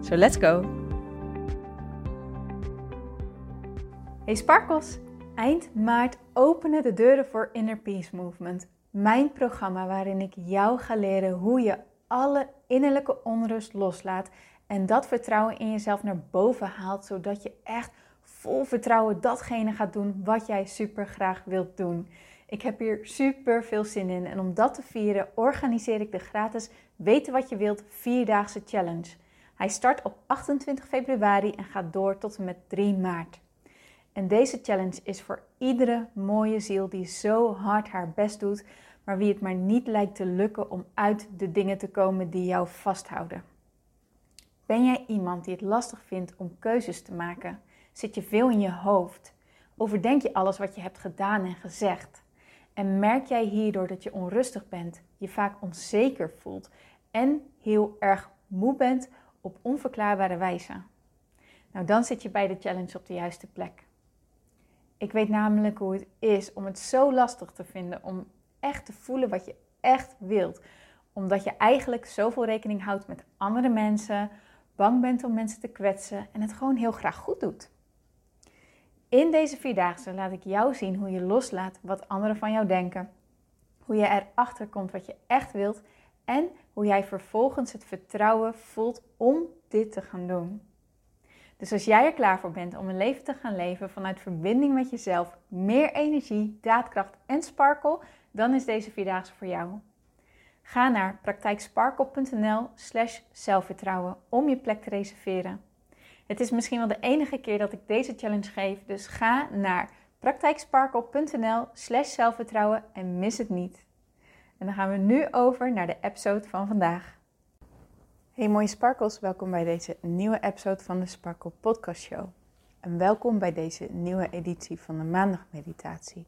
So let's go! Hey Sparkles! Eind maart openen de deuren voor Inner Peace Movement. Mijn programma waarin ik jou ga leren hoe je alle innerlijke onrust loslaat en dat vertrouwen in jezelf naar boven haalt, zodat je echt vol vertrouwen datgene gaat doen wat jij super graag wilt doen. Ik heb hier super veel zin in en om dat te vieren organiseer ik de gratis Weten wat je wilt vierdaagse challenge. Hij start op 28 februari en gaat door tot en met 3 maart. En deze challenge is voor iedere mooie ziel die zo hard haar best doet, maar wie het maar niet lijkt te lukken om uit de dingen te komen die jou vasthouden. Ben jij iemand die het lastig vindt om keuzes te maken? Zit je veel in je hoofd? Overdenk je alles wat je hebt gedaan en gezegd? En merk jij hierdoor dat je onrustig bent, je vaak onzeker voelt en heel erg moe bent op onverklaarbare wijze? Nou, dan zit je bij de challenge op de juiste plek. Ik weet namelijk hoe het is om het zo lastig te vinden om echt te voelen wat je echt wilt. Omdat je eigenlijk zoveel rekening houdt met andere mensen, bang bent om mensen te kwetsen en het gewoon heel graag goed doet. In deze vierdaagse laat ik jou zien hoe je loslaat wat anderen van jou denken, hoe je erachter komt wat je echt wilt en hoe jij vervolgens het vertrouwen voelt om dit te gaan doen. Dus als jij er klaar voor bent om een leven te gaan leven vanuit verbinding met jezelf, meer energie, daadkracht en sparkle, dan is deze vierdaagse voor jou. Ga naar praktijksparkle.nl slash zelfvertrouwen om je plek te reserveren. Het is misschien wel de enige keer dat ik deze challenge geef, dus ga naar praktijksparkle.nl slash zelfvertrouwen en mis het niet. En dan gaan we nu over naar de episode van vandaag. Hey mooie sparkles, welkom bij deze nieuwe episode van de Sparkle Podcast Show. En welkom bij deze nieuwe editie van de maandagmeditatie.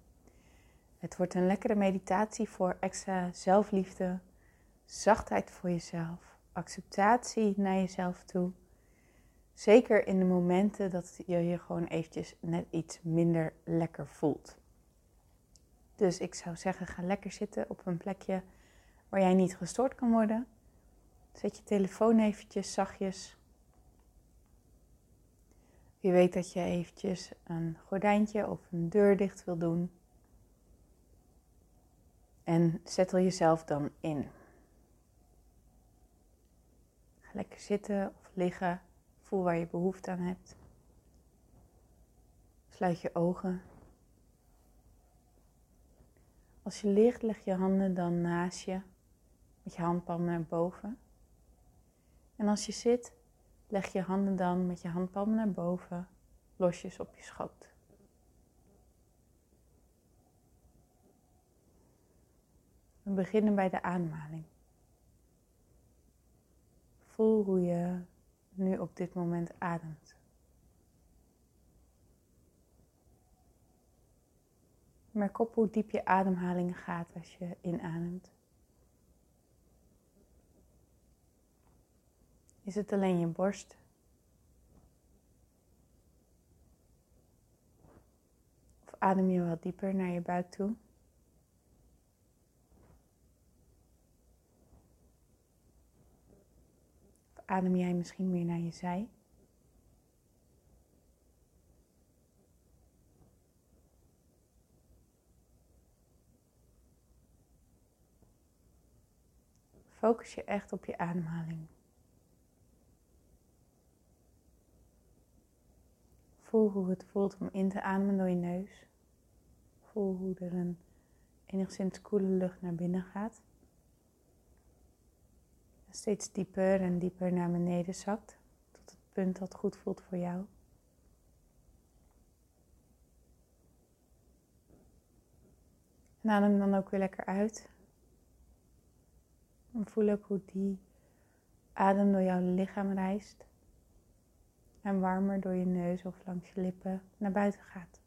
Het wordt een lekkere meditatie voor extra zelfliefde, zachtheid voor jezelf, acceptatie naar jezelf toe. Zeker in de momenten dat je je gewoon eventjes net iets minder lekker voelt. Dus ik zou zeggen, ga lekker zitten op een plekje waar jij niet gestoord kan worden. Zet je telefoon eventjes zachtjes. Wie weet dat je eventjes een gordijntje of een deur dicht wil doen. En zettel jezelf dan in. Ga lekker zitten of liggen. Voel waar je behoefte aan hebt. Sluit je ogen. Als je ligt, leg je handen dan naast je, met je handpalm naar boven. En als je zit, leg je handen dan met je handpalm naar boven, losjes op je schoot. We beginnen bij de ademhaling. Voel hoe je nu op dit moment ademt. Merk op hoe diep je ademhaling gaat als je inademt. Is het alleen je borst? Of adem je wat dieper naar je buik toe? Of adem jij misschien meer naar je zij? Focus je echt op je ademhaling. Voel hoe het voelt om in te ademen door je neus. Voel hoe er een enigszins koele lucht naar binnen gaat. Steeds dieper en dieper naar beneden zakt. Tot het punt dat goed voelt voor jou. En adem dan ook weer lekker uit. En voel ook hoe die adem door jouw lichaam reist. en warmer door je neus of langs je lippen naar buiten gaat.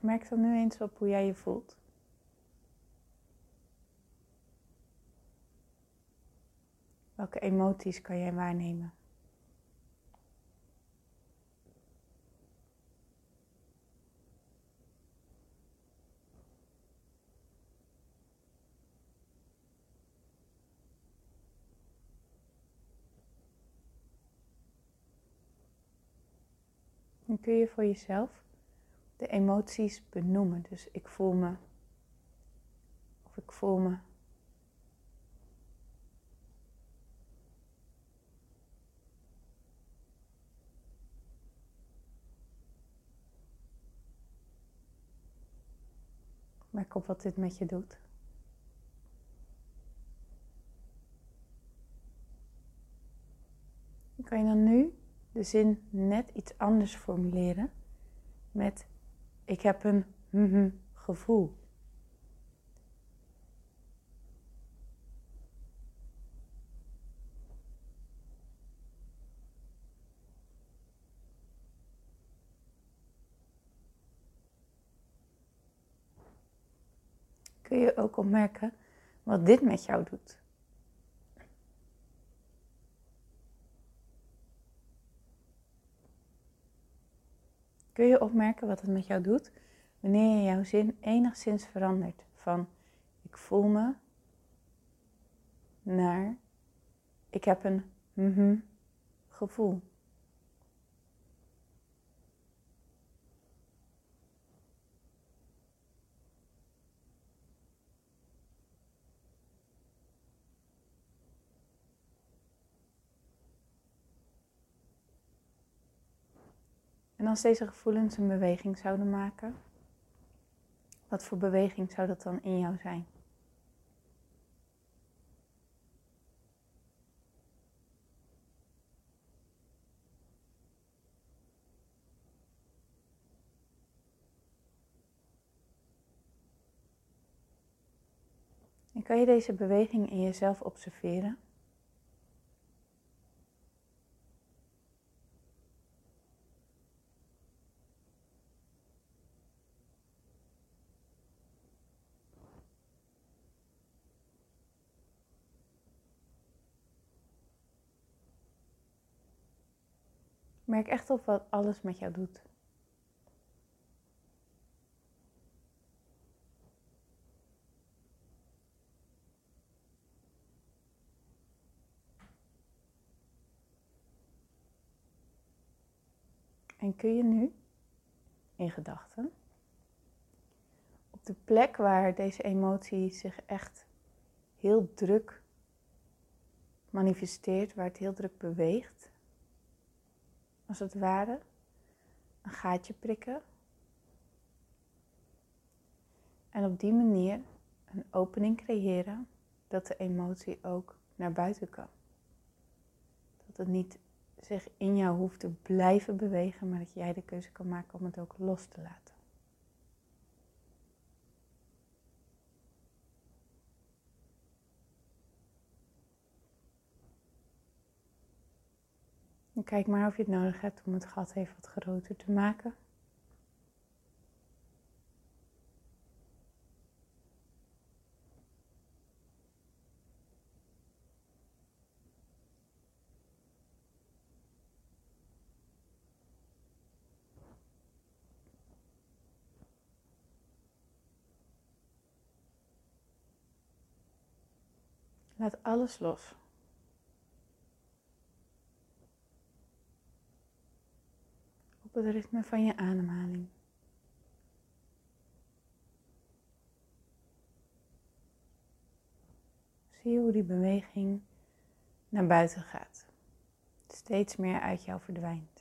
Merk dan nu eens op hoe jij je voelt. Welke emoties kan jij waarnemen? Dan kun je voor jezelf de emoties benoemen. Dus ik voel me, of ik voel me. Merk op wat dit met je doet. kan je dan nu de zin net iets anders formuleren met ik heb een mm gevoel. Kun ook opmerken wat dit met jou doet? Kun je opmerken wat het met jou doet wanneer je jouw zin enigszins verandert van ik voel me naar ik heb een mm gevoel. En als deze gevoelens een beweging zouden maken, wat voor beweging zou dat dan in jou zijn? En kan je deze beweging in jezelf observeren? Merk echt op wat alles met jou doet. En kun je nu, in gedachten, op de plek waar deze emotie zich echt heel druk manifesteert, waar het heel druk beweegt, als het ware een gaatje prikken. En op die manier een opening creëren dat de emotie ook naar buiten kan. Dat het niet zich in jou hoeft te blijven bewegen, maar dat jij de keuze kan maken om het ook los te laten. En kijk maar of je het nodig hebt om het gat even wat groter te maken. Laat alles los. Het ritme van je ademhaling. Zie hoe die beweging naar buiten gaat. Steeds meer uit jou verdwijnt.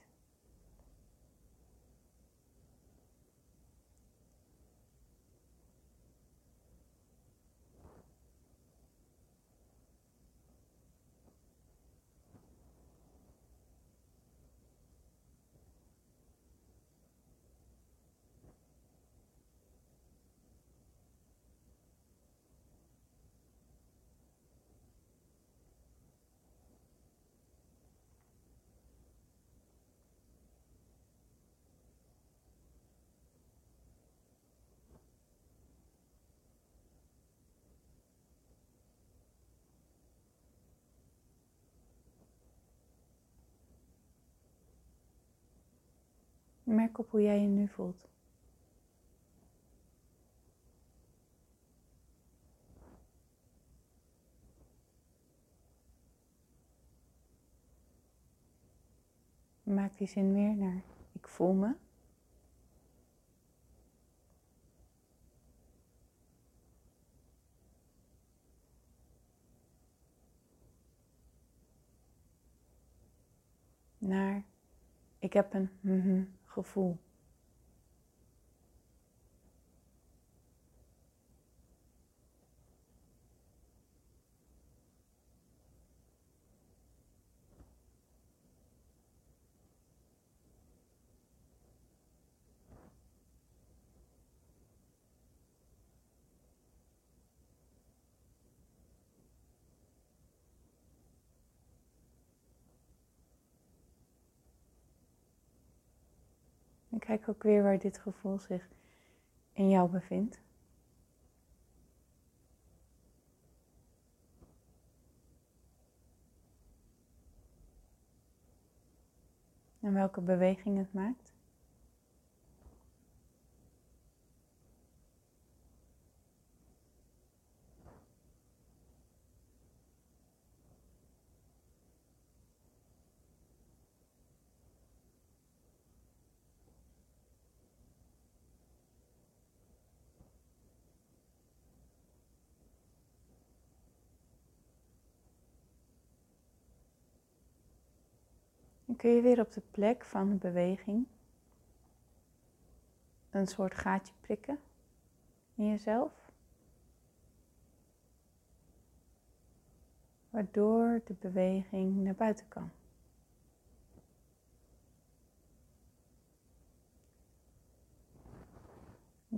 Merk op hoe jij je nu voelt. Maak die zin meer naar ik voel me. Naar ik heb een mm gevoel. Kijk ook weer waar dit gevoel zich in jou bevindt. En welke beweging het maakt. Dan kun je weer op de plek van de beweging een soort gaatje prikken in jezelf. Waardoor de beweging naar buiten kan.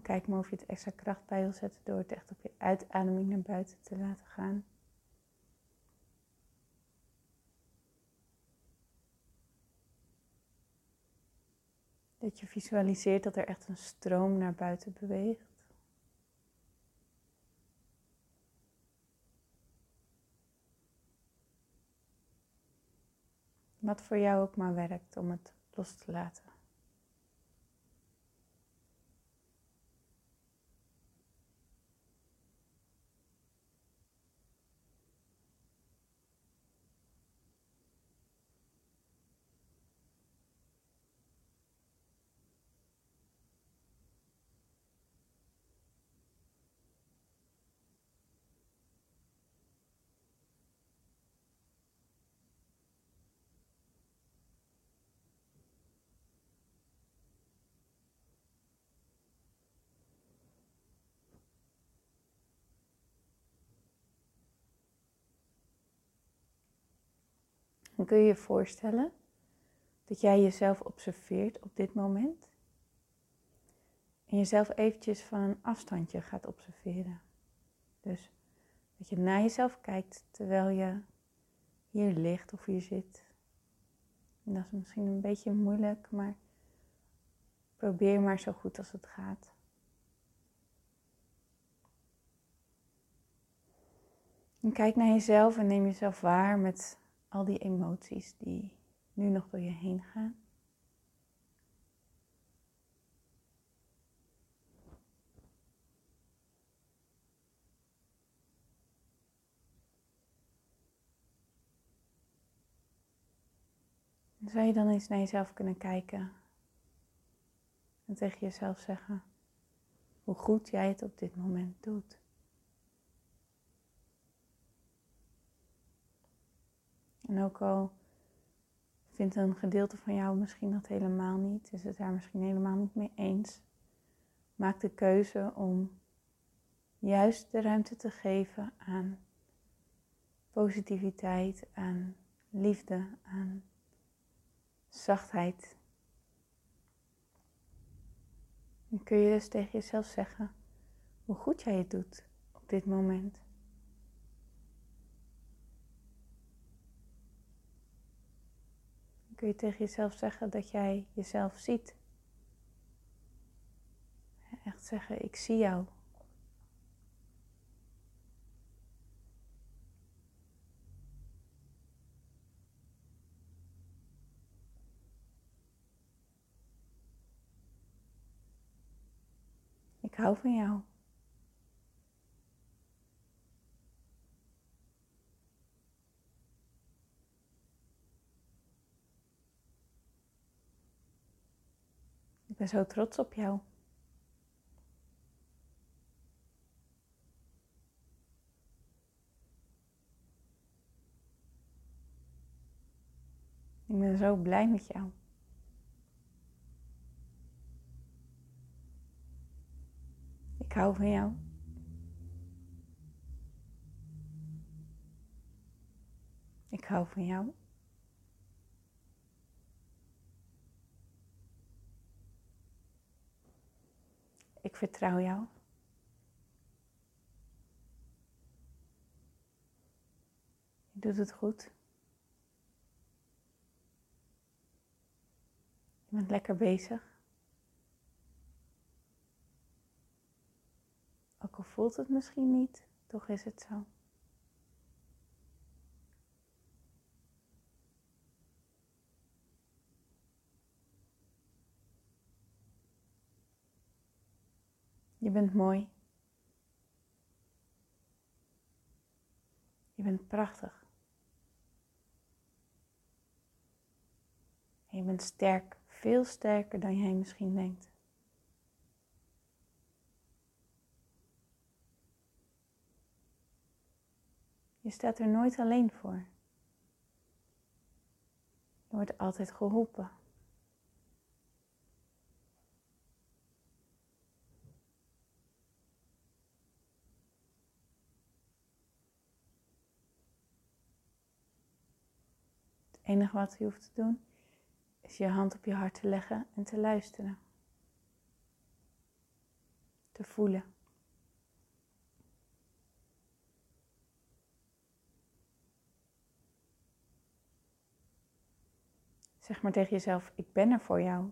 Kijk maar of je het extra kracht bij wil zetten door het echt op je uitademing naar buiten te laten gaan. Dat je visualiseert dat er echt een stroom naar buiten beweegt. Wat voor jou ook maar werkt om het los te laten. Dan kun je je voorstellen dat jij jezelf observeert op dit moment. En jezelf eventjes van een afstandje gaat observeren. Dus dat je naar jezelf kijkt terwijl je hier ligt of hier zit. En dat is misschien een beetje moeilijk, maar probeer maar zo goed als het gaat. En kijk naar jezelf en neem jezelf waar met al die emoties die nu nog door je heen gaan. Zou je dan eens naar jezelf kunnen kijken en tegen jezelf zeggen hoe goed jij het op dit moment doet? En ook al vindt een gedeelte van jou misschien dat helemaal niet, is het daar misschien helemaal niet mee eens, maak de keuze om juist de ruimte te geven aan positiviteit, aan liefde, aan zachtheid. Dan kun je dus tegen jezelf zeggen hoe goed jij het doet op dit moment. kun je tegen jezelf zeggen dat jij jezelf ziet. Echt zeggen, ik zie jou. Ik hou van jou. Ik ben zo trots op jou. Ik ben zo blij met jou. Ik hou van jou. Ik hou van jou. Vertrouw jou. Je doet het goed. Je bent lekker bezig. Ook al voelt het misschien niet, toch is het zo. Je bent mooi. Je bent prachtig. Je bent sterk, veel sterker dan jij misschien denkt. Je staat er nooit alleen voor. Je wordt altijd geholpen. Enige wat je hoeft te doen is je hand op je hart te leggen en te luisteren. Te voelen. Zeg maar tegen jezelf, ik ben er voor jou.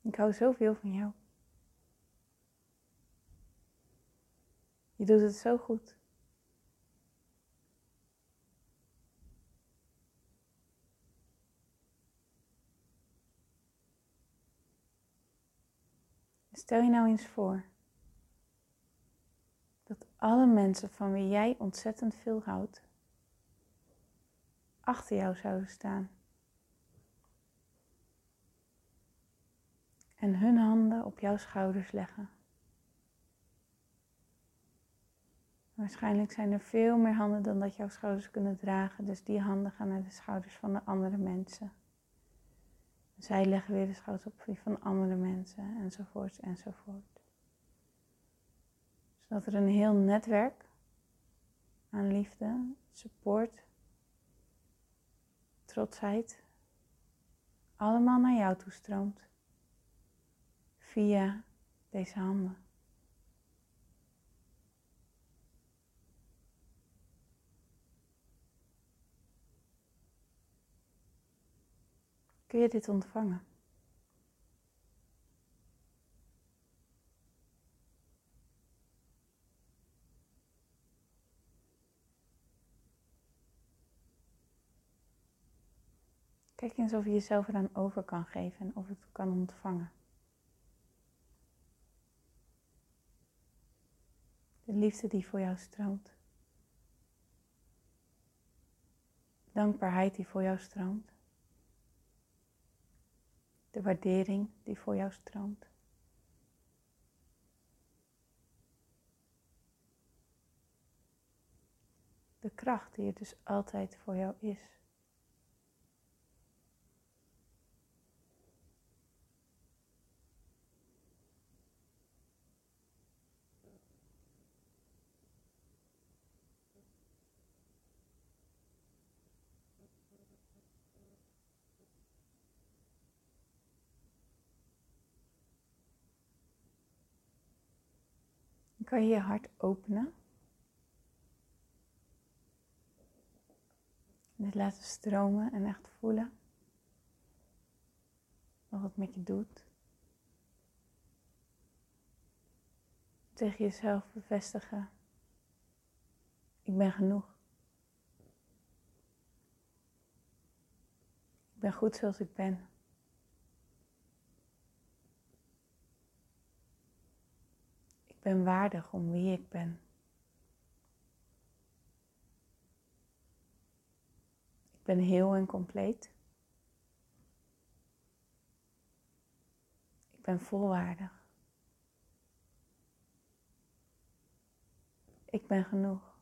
Ik hou zoveel van jou. Je doet het zo goed. Stel je nou eens voor dat alle mensen van wie jij ontzettend veel houdt, achter jou zouden staan. En hun handen op jouw schouders leggen. Waarschijnlijk zijn er veel meer handen dan dat jouw schouders kunnen dragen, dus die handen gaan naar de schouders van de andere mensen. Zij leggen weer de schouders op die van andere mensen, enzovoort, enzovoort. Zodat er een heel netwerk aan liefde, support, trotsheid, allemaal naar jou toestroomt via deze handen. Kun je dit ontvangen? Kijk eens of je jezelf eraan over kan geven en of het kan ontvangen. De liefde die voor jou stroomt. Dankbaarheid die voor jou stroomt de waardering die voor jou stroomt. De kracht die er dus altijd voor jou is. Kan je je hart openen. Dit laten stromen en echt voelen wat het met je doet. Tegen jezelf bevestigen. Ik ben genoeg. ben goed zoals ik ben. Ben waardig om wie ik ben. Ik ben heel en compleet. Ik ben volwaardig. Ik ben genoeg.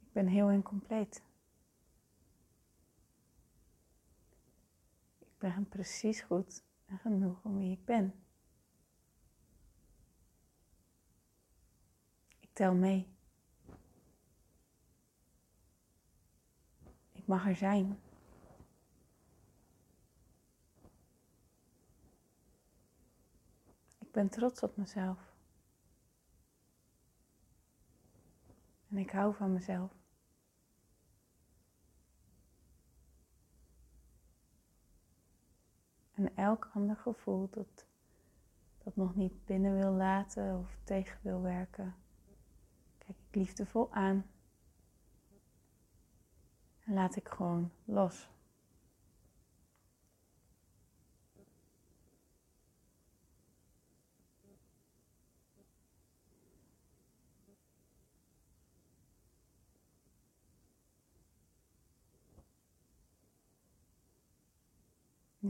Ik ben heel en compleet. Ik ben precies goed en genoeg om wie ik ben. Ik tel mee. Ik mag er zijn. Ik ben trots op mezelf. En ik hou van mezelf. En elk ander gevoel dat, dat nog niet binnen wil laten of tegen wil werken, kijk ik liefdevol aan. En laat ik gewoon los.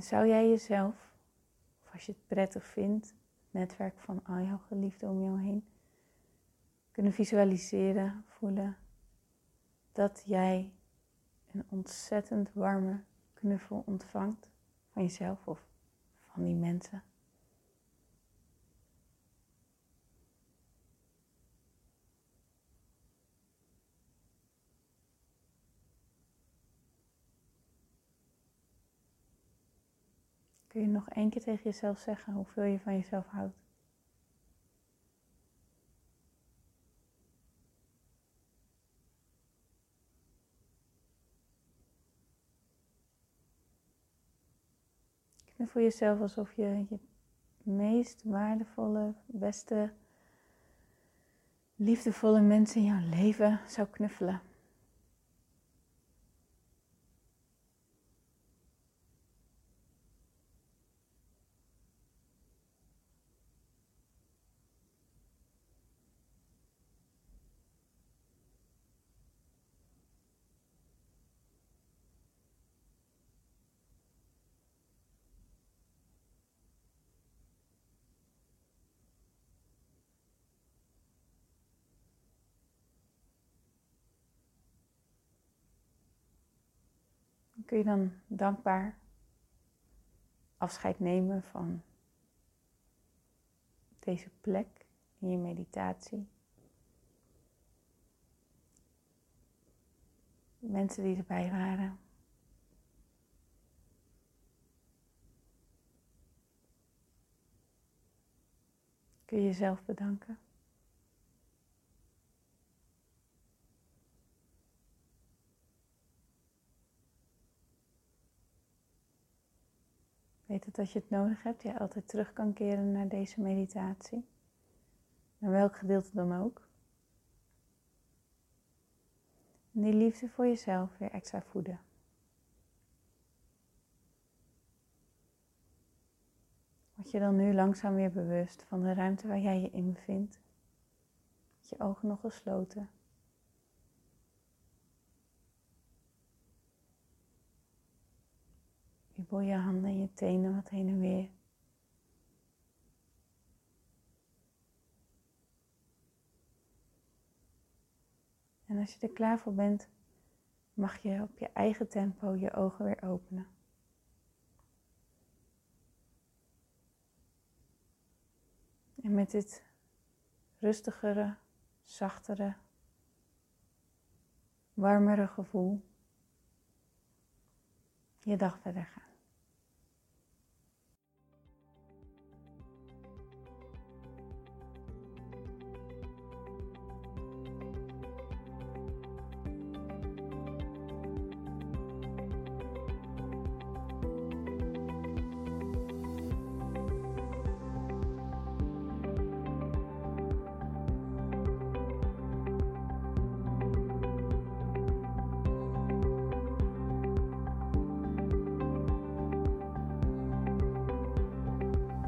Zou jij jezelf, of als je het prettig vindt, het netwerk van al jouw geliefden om jou heen, kunnen visualiseren, voelen dat jij een ontzettend warme knuffel ontvangt van jezelf of van die mensen. Kun je nog één keer tegen jezelf zeggen hoeveel je van jezelf houdt? Knuffel jezelf alsof je je meest waardevolle, beste, liefdevolle mensen in jouw leven zou knuffelen. Kun je dan dankbaar afscheid nemen van deze plek in je meditatie. Mensen die erbij waren. Kun je jezelf bedanken. Weet dat je het nodig hebt, je altijd terug kan keren naar deze meditatie. Naar welk gedeelte dan ook. En die liefde voor jezelf weer extra voeden. Word je dan nu langzaam weer bewust van de ruimte waar jij je in bevindt. Met je ogen nog gesloten. Wiebel je handen en je tenen wat heen en weer. En als je er klaar voor bent, mag je op je eigen tempo je ogen weer openen. En met dit rustigere, zachtere, warmere gevoel je dag verder gaan.